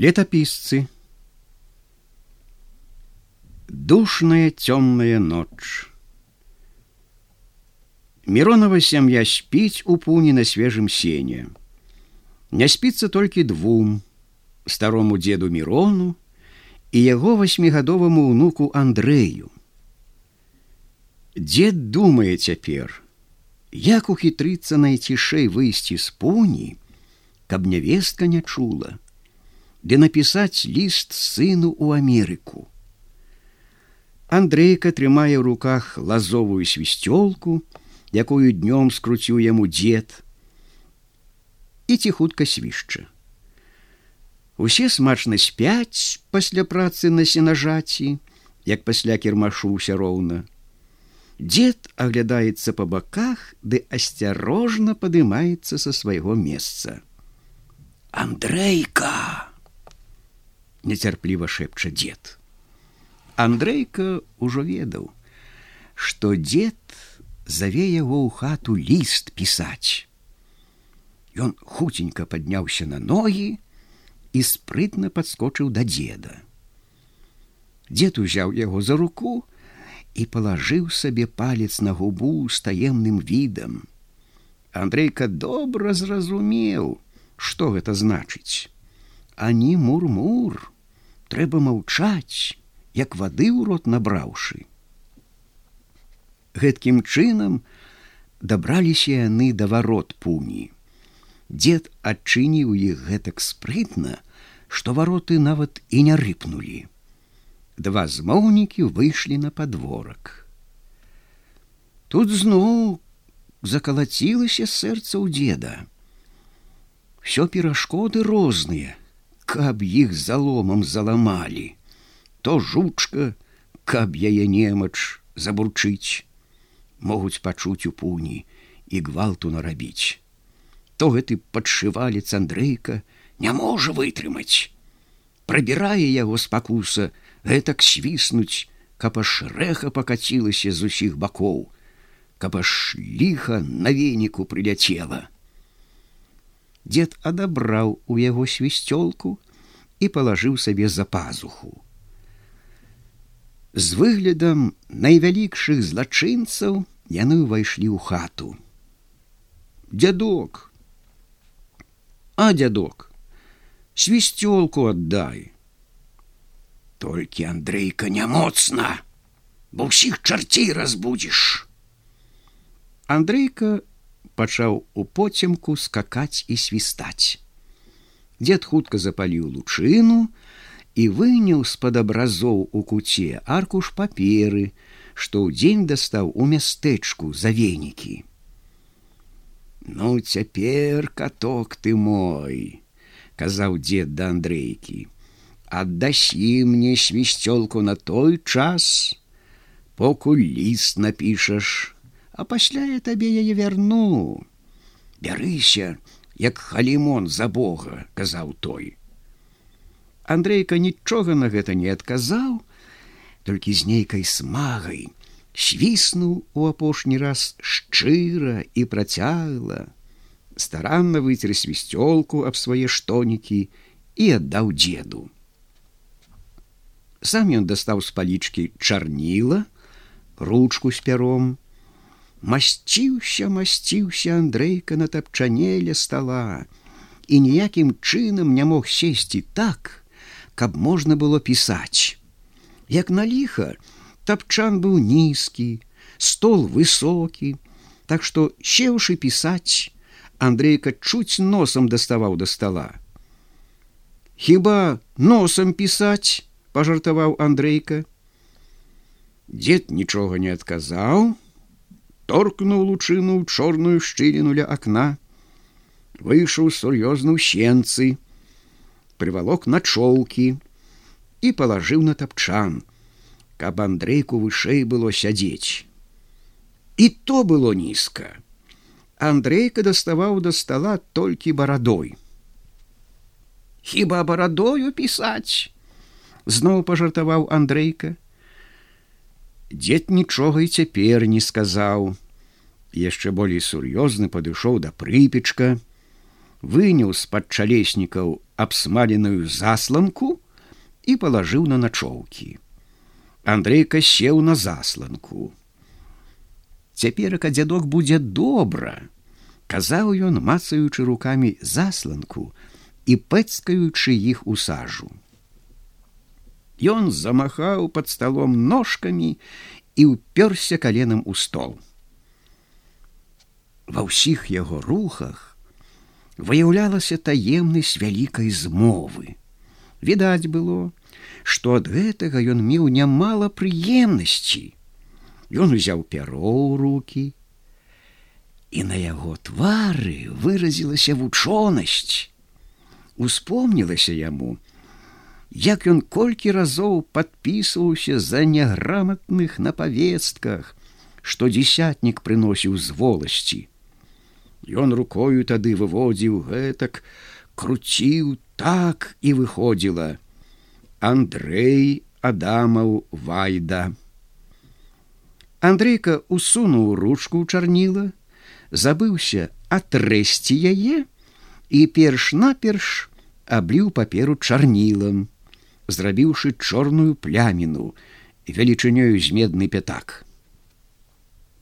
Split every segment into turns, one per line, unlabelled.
Летапісцы Душная цёмная ноч. Миронова сям'я спіць у пуні на свежым сене. Не спіцца толькі двум, старому деду Мирону і яго васьмігадоваму ўнуку Андрэю. Дед думае цяпер, як ухітрыцца найцішэй выйсці з пуні, каб нявестка не чула, ды напісаць ліст сыну ў Амерыку. Андрейка трымае ў руках лазовую свісцёлку, якую днём скруціў яму дзед і ці хутка свішча. Усе смачна спяць пасля працы на сенажаці, як пасля кірмашуся роўна. Дед аглядаецца па баках ды асцярожна падымаецца са свайго месца. Андрейка! Нецярпліва шэпча дзед. Андрейка ўжо ведаў, што дзед заве яго ў хату ліст пісаць. Ён хуценька падняўся на ногі і спрытна падскочыў да дзеда. Дзед узяў яго за руку, і палажыў сабе палец на губу з таемным відам. Андрейка добра зразумеў, што гэта значыць. Ані мур-мур, трэба маўчаць, як вады ў рот набраўшы. Гэткім чынам дабраліся яны да варот пуні. Дед адчыніў іх гэтак спрытна, што вароты нават і не рыпнулі два змоўнікі выйшлі на подворак. Тут зноў закалацілася сэрца ў деда. Всё перашкоды розныя, каб іх заломам заламалі, то жучка, каб яе немач забурчыць, могуць пачуць у пуні і гвалту нарабіць. То гэты падшывалец Андрейка не можа вытрымаць. Прабірае яго спакуса, гэтак свіснуць, каб аж рэха пакацілася з усіх бакоў, каб аж ліха на веніку прыляцела. Дед адабраў у яго свісцёлку і палажыў сабе за пазуху. З выглядам найвялікшых злачынцаў яны ўвайшлі ў хату. Дядок, А дядок, свісцёлку аддай, толькі Андрейка не моцна, бо ўсіх чарцей разбудзіш. Андрейка пачаў у поцемку скакаць і свістаць. Дед хутка запаліў лучыну і выняў з-пад абразоў у куце аркуш паперы, што ўдзень дастаў у мястэчку за венікі. Ну цяпер каток ты мой, казаў дзед да Андрейкі аддасі мне свісцёлку на той час, покуль ліст напішаш, а пасля я табе яе вярну. Бярыся, як халімон за Бога, казаў той. Андрейка нічога на гэта не адказаў, толькі з нейкай смагай, свіснуў у апошні раз шчыра і працягла, старанна выцер свісцёлку аб свае штонікі і аддаў дзеду сам ён дастаў з палічкі чарніла ручку з пяром масціўся масціўся андрейка на тапчанеле стала і ніякім чынам не мог сесці так каб можна было пісаць. Як на ліха тапчан быў нізкі стол высокі так што сеўшы пісаць андрейка чуць носам даставаў да стола. Хіба носам пісаць пожартаваў Андрейка. Дед нічога не адказаў, торкнуў лучыну чорную шчыліну ля акна, выйшаў сур'ёзна ў сенцы, прывалок на чоўкі і палажыў на тапчан, каб Андрейку вышэй было сядзець. І то было нізка. Андрейка даставаў да стола толькі барадой. Хіба барадою пісаць, зноў пажартаваў Андрейка. Дзед нічога і цяпер не сказаў. Яшчэ болей сур'ёзны падышоў да прыпечка, выняў з-пад чалеснікаў абсмаленую засланку і палажыў на начоўкі. Андрейка сеў на засланку. Цяперака дзядок будзе добра, казаў ён, мацаючы рукамі засланку і пэцкаючы іх у сажу. Ён замахаў пад сталом ножкамі і ўпёрся каленам у стол. Ва ўсіх яго рухах выяўлялася таемнасць вялікай змовы. Відаць было, што ад гэтага ён меў нямала прыемнасці. Ён узяў пяро ў руки, і на яго твары выразілася вучонасць. Успомнілася яму, як ён колькі разоў падпісваўся за няграматных на павестках, што дзясятнік прыносіў з воласці. Ён рукою тады выводзіў гэтак, круціў так і выходзіла. Андрей Адамаў Вайда. Андрейка усунуў ручку ў чарніла, забыўся атрэсці яе і перш-наперш абліў паперу чарнілам, зрабіўшы чорную пляміну вялічынёю з медны пятак.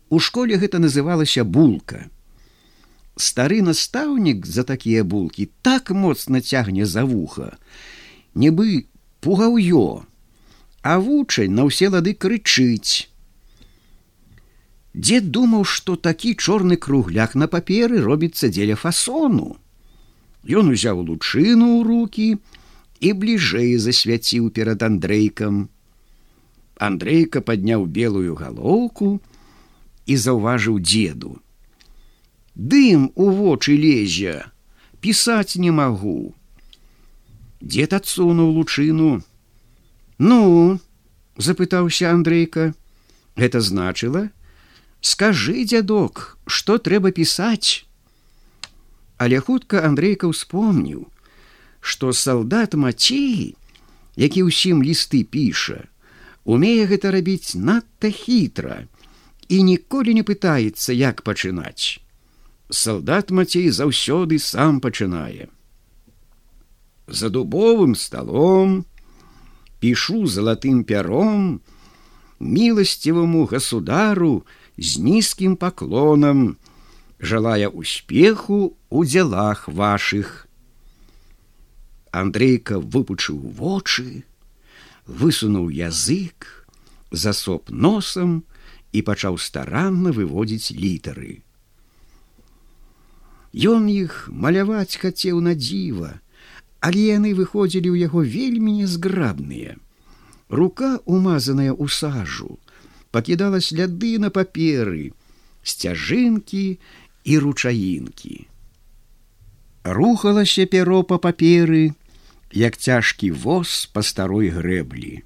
У школе гэта называлася булка стары настаўнік за такія булкі так моцна цягне за вуха, нібы пугаўё, а вучань на ўсе лады крычыць. Дед думаў, што такі чорны кругляк на паперы робіцца дзеля фасону. Ён узяў лучыну ў руки і бліжэй засвяціў перад андрейкам. Андрейка падняў белую галоўку і заўважыў деду дым у вочы лезе пісаць не магу дед адсунуў лучыну. Ну запытаўся андрейка это значыла скажы дзядок что трэба пісаць але хутка андрейка ўспомніў что салдат мацей які ўсім лісты піша умее гэта рабіць надта хітра і ніколі не пытаецца як пачынаць солдат мацей заўсёды сам пачынае. За дубовым столом пішу залатым пяром міласціваму государу з нізкім паклонам, жалая успеху у дзелах ваших. Андрейка выпучыў вочы, высунуў язык, засоп носам і пачаў старанна выводзіць літары. Ён іх маляваць хацеў на дзіва, але яны выходзілі ў яго вельмі незграбныя. Рука, умазаная ў сажу, пакідала сляды на паперы, сцяжынкі і ручаінкі. Рухалася пяро па паперы, як цяжкі воз па старой грэблі.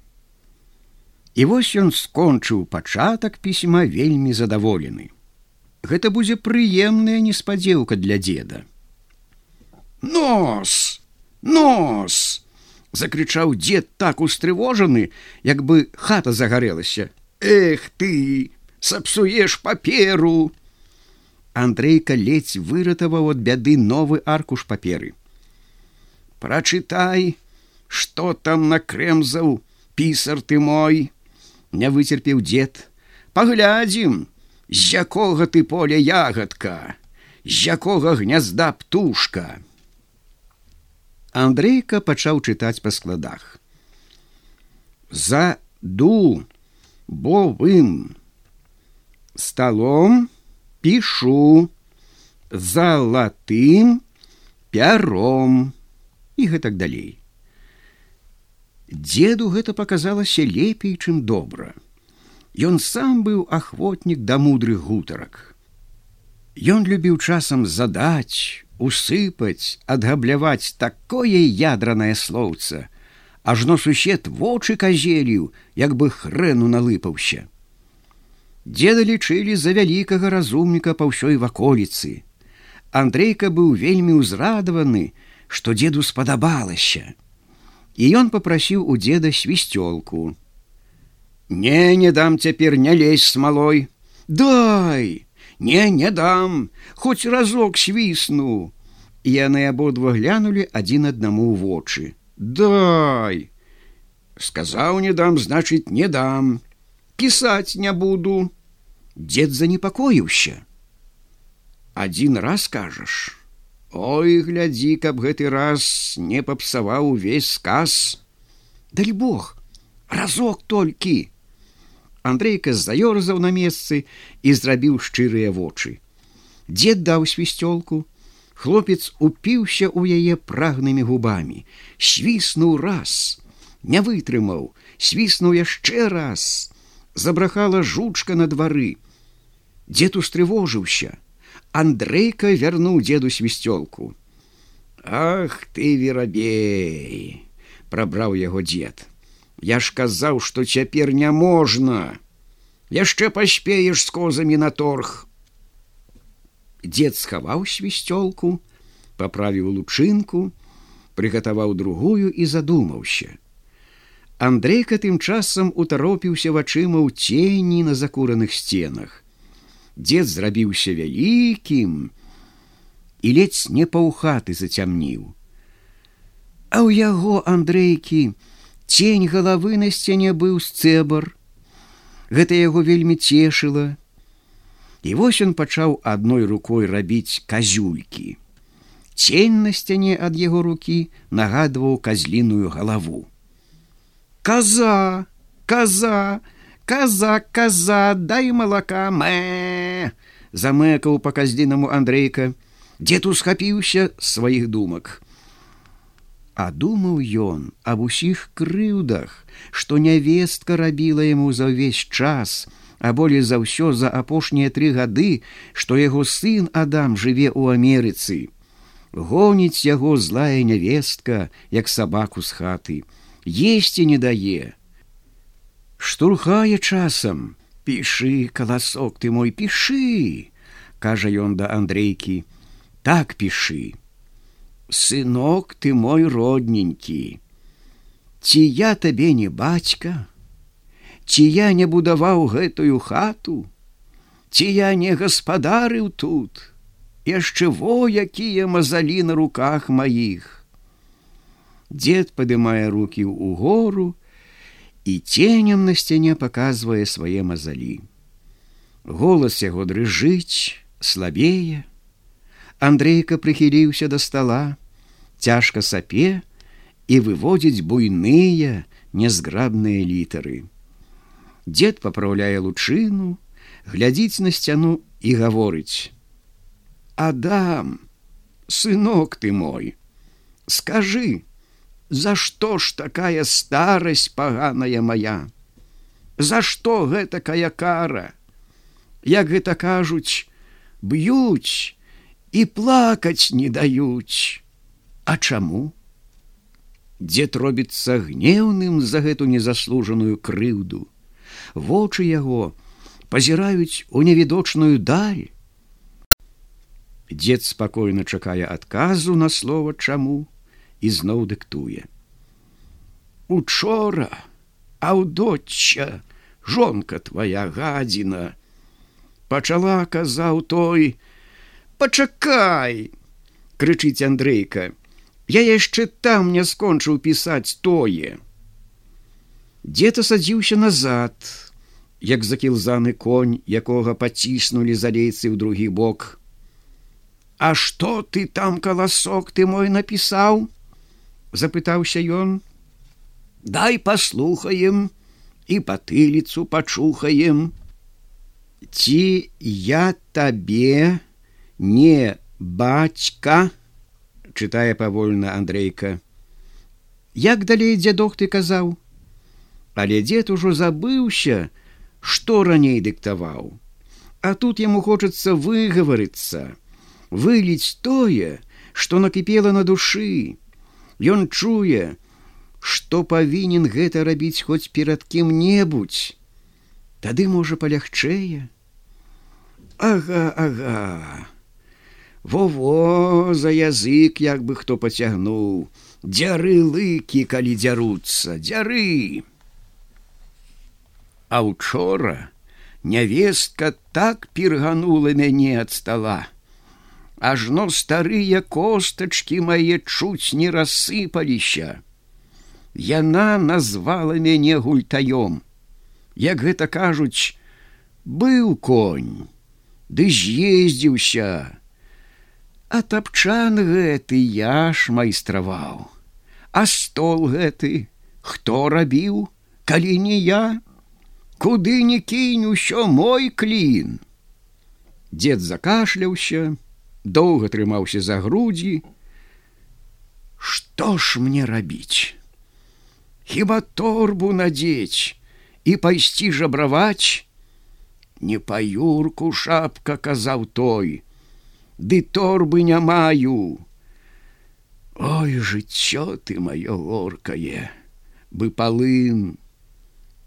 І вось ён скончыў пачатак пісьма вельмі задаволены. Гэта будзе прыемная неспадзеўка для деда нос! Нос закрычаў дед так устрывожаны як бы хата загарэлася. Эх ты сапсуеш паперу андрейка ледзь выратаваў ад бяды новы аркуш паперы прачытай что там накрэмзаў пісар ты мой не выцерпеў дед паглядзім з якога ты поля ягадка, з якога гнязда птушка. Андрейка пачаў чытаць па складах. За ду бовым сталом пішу залатым пяром і гэтак далей. Деду гэта паказалася лепей, чым добра. Ён сам быў ахвотнік да мудрых гутарак. Ён любіў часам задаць, усыпаць, адгабляваць такое ядранае слоўца, ажно сусед вочы казеліў, як бы хрэну налыпаўся. Деда лічылі за вялікага разумніка па ўсёй ваколіцы. Андрейка быў вельмі ўзрадаваны, што деду спадабалася. І ён попрасіў у деда свісцёлку. Не не дам цяпер не лезь смалой. Дай, не не дам, хоць разок свісну. яны абодва глянулі адзін аднаму ў вочы дай сказаў не дам значыць не дам пісаць не буду. Дзед занепакоіўся адзін раз кажаш ой глядзі каб гэты раз не папсаваў увесь сказ даль бог разок толькі. Андрейка заёрзаў на месцы і зрабіў шчырыя вочы. Дзед даў свісцёлку. Хлопец упіўся ў яе прагнымі губамі. Свіснуў раз. Не вытрымаў. Свіснуў яшчэ раз забрахала жучка на двары дзед устрывожыўся андрейка вярнуў деду свісцёлку ах ты верабей прабраў яго дзед я ж казаў што цяпер няможна яшчэ паспееш з козамі на торг Дзед схаваў свісцёлку, паправіў лучынку, прыгатаваў другую і задумаўся. Андрейка тым часам утаропіўся вачыма ў цені на закураных сценах. Дзед зрабіўся вялікім і ледзь не паўхаты зацямніў. А ў яго Андрейкі цень галавы на сцяне быў сцэбар. Гэта яго вельмі цешыла, І вось ён пачаў адной рукой рабіць казюлькі. Цень на сцяне ад яго рукі нагадваў казліную галаву. Каза, каза, каза, каза, дай малака мэ! замэкаў па казлінаму Андрейка, дзед усхапіўся сваіх думак. А думаў ён аб усіх крыўдах, што нявестка рабіла яму за ўвесь час, а болей за ўсё за апошнія тры гады, што яго сын Адам жыве ў Амерыцы. Гоніць яго злая нявестка, як сабаку з хаты, есці не дае. Штурхае часам, пішы, каласок ты мой пішы, кажа ён да Андрейкі, так пішы. Сынок ты мой родненькі. Ці я табе не бацька, ці я не будаваў гэтую хату, ці я не гаспадарыў тут, яшчэ во якія мазалі на руках маіх. Дед падымае руки ў гору і ценем на сцяне паказвае свае мазалі. Голас яго дрыжыць, слабее. Андрейка прыхіліўся да стола, цяжка сапе і выводзіць буйныя, нязграбныя літары. Дед папраўляе лучыну, глядзіць на сцяну і гаворыць: « Адам, сынок ты мой, скажы, За што ж такая старасць паганая моя? За што гэтакая кара? Як гэта кажуць, б'юць і плакаць не даюць. А чаму? Дзед робіцца гнеўным за гэту незаслужаную крыўду вочы яго пазіраюць у невідочную даль. Дзед спакойна чакае адказу на слова чаму і зноў дыктуе. Учора, аўдотча, жонка твоя гадзіна, пачала казаў той: Пачакай! крычыць Андрейка, Я яшчэ там не скончыў пісаць тое. Дзед асадзіўся назад, як закілзаны конь, якога паціснулі залейцы ў другі бок. А што ты там каласок ты мой напісаў? Запытаўся ён. Дай паслухаем і патыліцу пачухаем. Ці я табе не бацька, чытае павольна Андрейка. Як далей дзядок ты казаў, Але дзед ужо забыўся, што раней дыктаваў. А тут яму хочацца выгаварыцца, выліць тое, што накіпела на душы. Ён чуе, што павінен гэта рабіць хоць перад кім-небудзь. Тады можа палягчэе. Ага, ага. Во-во за язык як бы хто пацягнуў, дзяры лыкі, калі дзяруцца, дзяры. А учора нявестка так перганула мяне ад стола. Ажно старыя костачки мае чуць не рассыпаліся. Яна назвала мяне гультаём. Як гэта кажуць, быў конь, ды з'ездзіўся. А тапчан гэты я ж майстраваў. А стол гэты, хто рабіў, калі не я, Куды не кінь усё мой клін. Дед закашляўся, доўга трымаўся за грудзі. Што ж мне рабіць? Хіба торбу надзець і пайсці жабраваць? Не па юрку шапка казаў той, Ды торбы не маю. Ой, жыццё ты маё горкае, бы палын,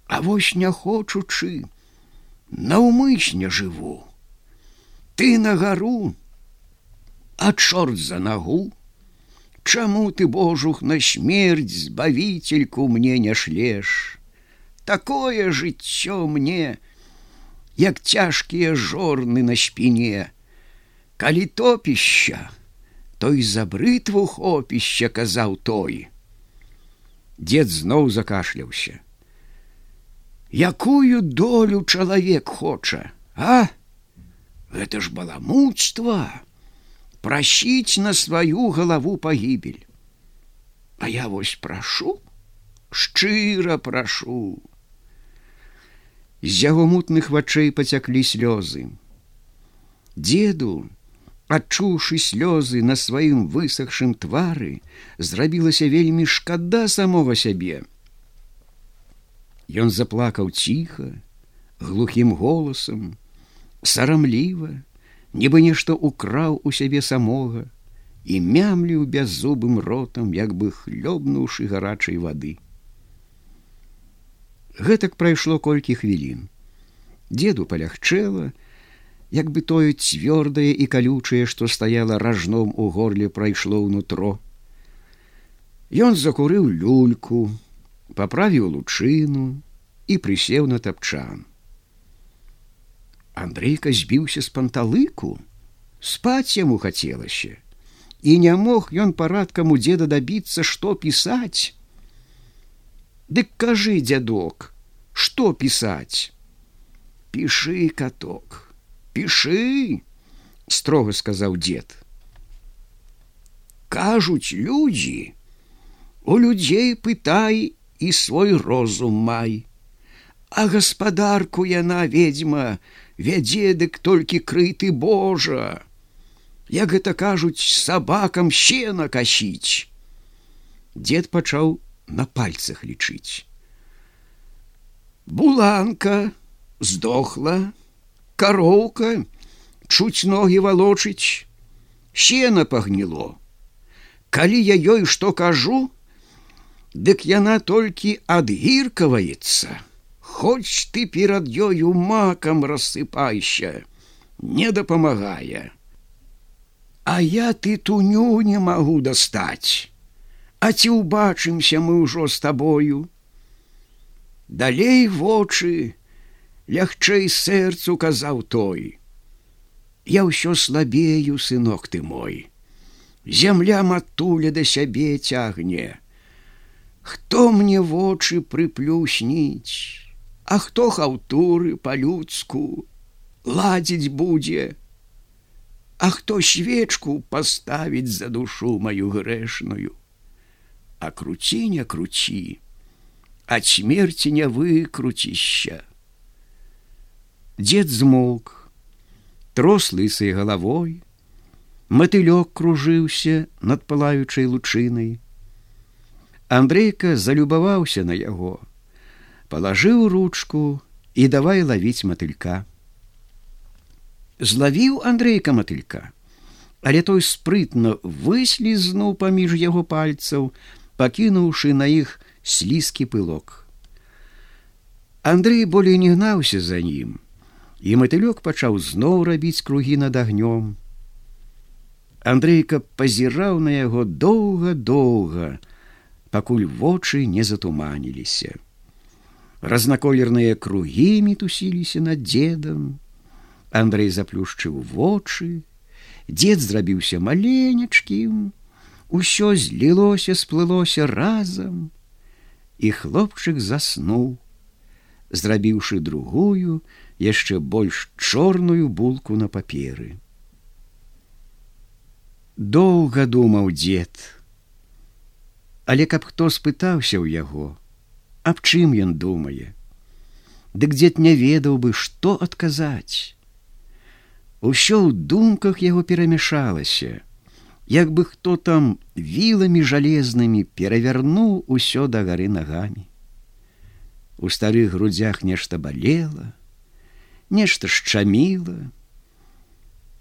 А вось не хочучы, наўмысне жыву. Ты на гару, а чорт за нагу, Чаму ты божух на смерць збавительку мне не шлеш? Такое жыццё мне, як цяжкія жорны на спіне, Калі топішча, той за брытву хопішча казаў той. Дед зноў закашляўся. Якую долю чалавек хоча, а? Гэта ж баламуцтва, прасіць на сваю галаву пагібель. А я вось прашу, шчыра прашу. З яго мутных вачэй пацяклі слёзы. Деду, адчуўшы слёзы на сваім высахшым твары, зрабілася вельмі шкада самога сябе. Ён заплакаў ціха, глухім голасам, сарамліва, нібы нешта украў у сябе самога і мямліў бяззубым ротам, як бы хлёбнуўшы гарачай вады. Гэтак прайшло колькі хвілін. Деду палягчэла, як бы тое цвёрдае і калючае, што стаяла ражном у горле прайшло ўнутро. Ён закурыў люльку, паправіў лучыну і прысеў на тапчан. Андрейка збіўся з панталыку, спаць яму хацелася, і не мог ён парадкам у дзеда дабіцца, што пісаць. Дык кажы, дзядок, што пісаць? Пішы каток, пішы, строга сказаў дзед. Кажуць людзі, у людзей пытай і свой розум май. А гаспадарку яна ведьма вядзе дык толькі крыты Божа. Як гэта кажуць сабакам сена касіць. Дед пачаў на пальцах лічыць. Буланка здохла, кароўка, чуць ногі валочыць, сена пагніло. Калі я ёй што кажу, дык яна толькі адгіркаваецца. Хоць ты перад ёю макам рассыпайся, не дапамагае. А я ты туню не магу дастаць. А ці ўбачымся мы ўжо з табою. Далей вочы, лягчэй сэрцу казаў той. Я ўсё слабею, сынок ты мой. Зямля матуля да сябе цягне. Хто мне вочы прыплюсніць, А хто хаўтуры па-людску ладзіць будзе, А хто свечку паставіць за душу маю грэшную, А круці не круці, ад смерці не выкруцішся. Дед змоўк, трос лысай галавой, матылёк кружыўся над палаючай лучынай, Андрейка залюбаваўся на яго, палажыў ручку і давай лавіць матылька. Злавіў Андрейка матылька, але той спрытна выслізнуў паміж яго пальцаў, пакінуўшы на іх слізкі пылок. Андрей болей не гнаўся за ім, і матылёк пачаў зноў рабіць кругі над агнём. Андрейка пазіраў на яго доўга-доўга, пакуль вочы не затуманіліся. Разнаколерныя кругі мітусіліся над дзедам. Андрей заплюшчыў вочы Дзед зрабіўся маленечкім, Усё злілося, сплылося разам, і хлопчык заснуў, зрабіўшы другую, яшчэ больш чорную булку на паперы. Доўга думаў дзед, Але каб хто спытаўся ў яго, аб чым ён думае, Дык дзед не ведаў бы, што адказаць. Усё ў думках яго перамяшалася, як бы хто там віламі жалезнымі перавярнуў усё да гары нагамі. У старых грудзях нешта балела, нешта шчаміла.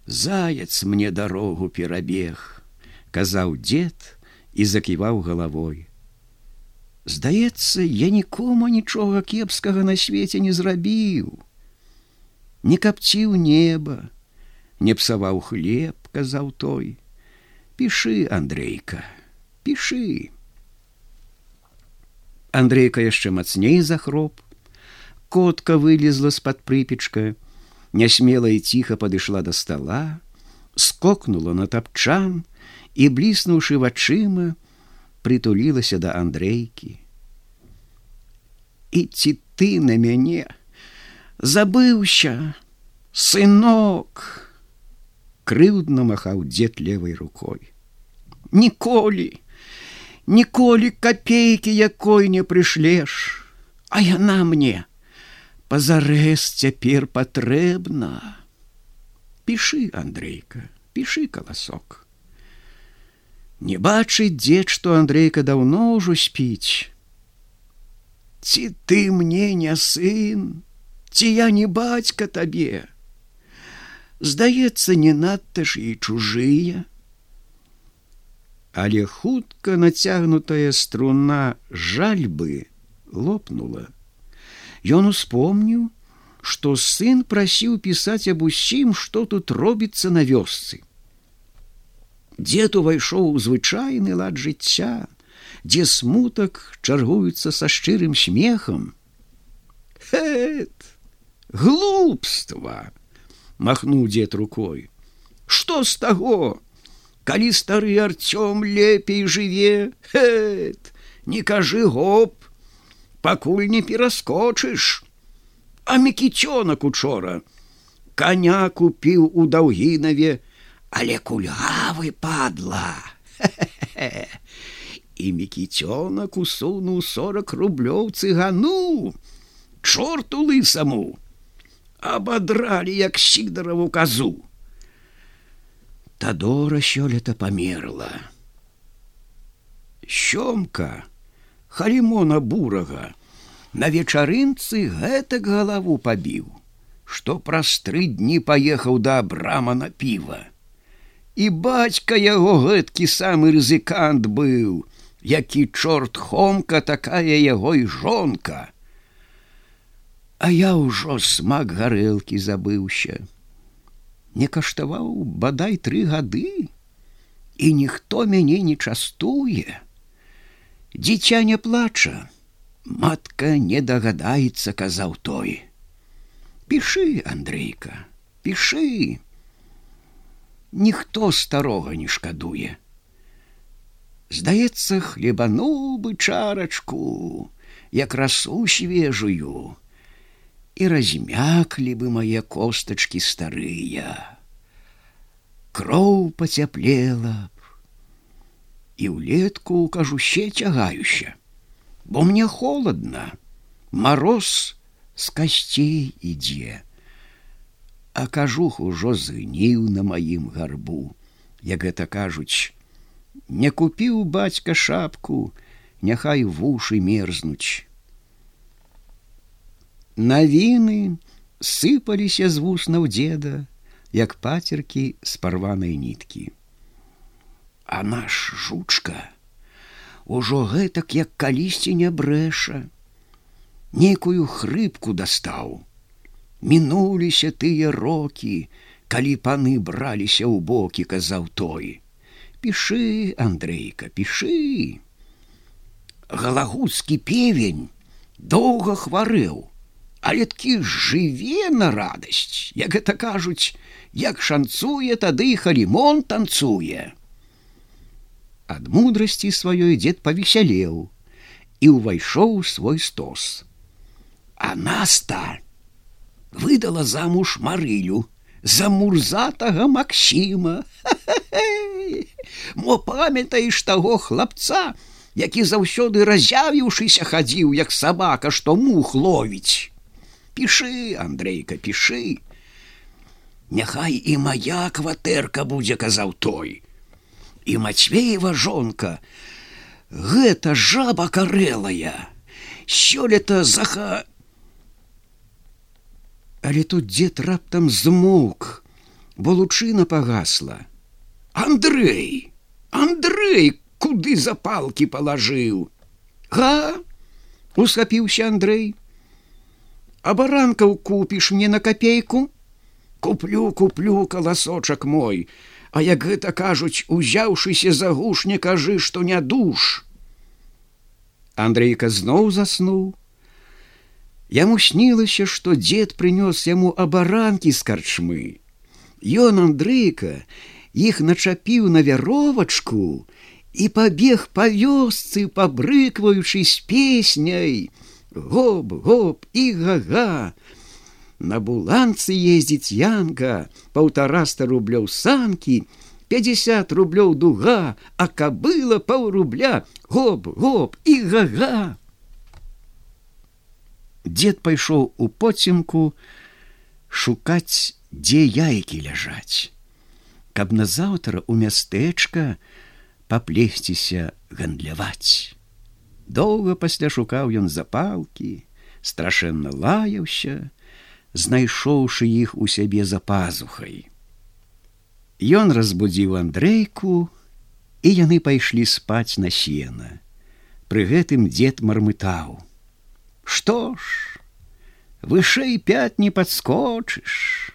Заяц мне дарогу перабег, казаў дзед і заківаў галавой. Здаецца, я нікому нічога кепскага на свеце не зрабіў. Не капціў неба, не псаваў хлеб, казаў той. Піши андрейка піши андрейка яшчэ мацней захроп. Котка вылезла з-пад прыпечка нясмела і ціха падышла да стола скокнула на тапчан і бліснуўшы вачыма прытулілася да андрейкі. І ці ты на мяне? Забыўся сынок! Крыўдна махаў дзед левой рукой. Ніколі ніколі копейкі якой не прышлеш а яна мне пазарэз цяпер патрэбна. Пішы андрейка пішы каласок не бачыць дзед што андрейка даўно ўжо спіць. Ці ты мне не сын? Ці я не бацька табе? Здаецца не надта ж і чужыя але хутка нацягнутая струна жальбы лопнула. Ён успомніў што сын прасіў пісаць аб усім што тут робіцца на вёсцы дзед увайшоў у звычайны лад жыцця дзе смутак чаргуецца са шчырым смехам. Глупства махнуў дзед рукой. Что з таго? Калі стары арцём лепей жыве Хэт, не кажы гоп пакуль не пераскочыш. А мікіцёнак учора коня купіў у даўгінаве але кульгавы падла і мікіцёнак усунуў сорок рублёў цыгану чорту лысаму абадралі як сідараву казу. Тадора сёлета памерла. Сёмка, халімона бурага, на вечарынцы гэтак галаву пабіў, што праз тры дні паехаў да абрама на піва. І бацька яго гэткі самы рызыкант быў, які чорт хомка такая яго і жонка. А я ўжо смак гарэлкі забыўся. Не каштаваў бадай тры гады, і ніхто мяне не частуе. Дзіця не плача, Матка не дагадаецца, казаў той. Пішы, Андрейка, пішы. Ніхто старога не шкадуе. Здаецца, хлебануў бы чарачку, як расу свежую, і размяклі бы мае костачки старыя. Кроў пацяплела б. І ўлетку кажуще цягаюся, бо мне холодно, мороз з касцей ідзе. А кажух ужо згніў на маім гарбу, як гэта кажуць, не купіў бацька шапку, няхай вушы мерзнуць. Навіны сыпаліся з вуснаў деда, як пацеркі з парванай ніткі. А наш жучка ужо гэтак як калісьці не брэша, некую хрыпку дастаў. Мінуліся тыя рокі, калі паны браліся ў бокі, казаў той. Пішы, Андрейка, пішы. Галагуцкі певень доўга хварэў але такі жыве на радасць, як гэта кажуць, як шанцуе тады халімон танцуе. Ад мудрасці сваёй дзед павесялеў і ўвайшоў свой стос. А наста выдала замуж марылю за мурзатага Масіма. Мо памятаеш таго хлапца, які заўсёды разявіўшыся хадзіў як сабака, што мух ловіць? Пішы андрейка пішы. Няхай і моя кватэрка будзе казаў той. І мацвеева жонка. Гэта жаба карэлая. Сёлета заха але тут дзед раптам змоўк бо лучына пагасла. Андрей андрей куды запалкі палажыў? Га усхапіўся андрей а баранкаў купіш мне на копейку куплю куплю каласочак мой а як гэта кажуць узяўшыся за гуш не кажы што не душ! Андрейка зноў заснуў яму снілася што дзед прынёс яму абаранкі з карчмы. Ён андрейка іх начапіў на вяровачку і пабег па вёсцы пабрыкваючы з песняй гоп гоп і гага. На буланцы ездзіць янка паўтараста рублёў санкі 50 рублёў дуга а кабыла паўрубля. Гоп гоп і гага Дед пайшоў у поцемку шукаць дзе яйкі ляжаць каб назаўтра у мястэчка паплесціся гандляваць Доўга пасля шукаў ён запалкі, страшэнна лаяўся, знайшоўшы іх у сябе за пазухай. Ён разбудзіў Андрейку, і яны пайшлі спаць на сена. Пры гэтым дзед мармытаў: « Што ж, вышэй пят не падскочыш.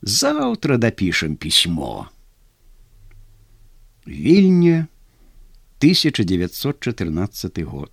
Заўтра дапішам пісьмо. Вільня 1914 год.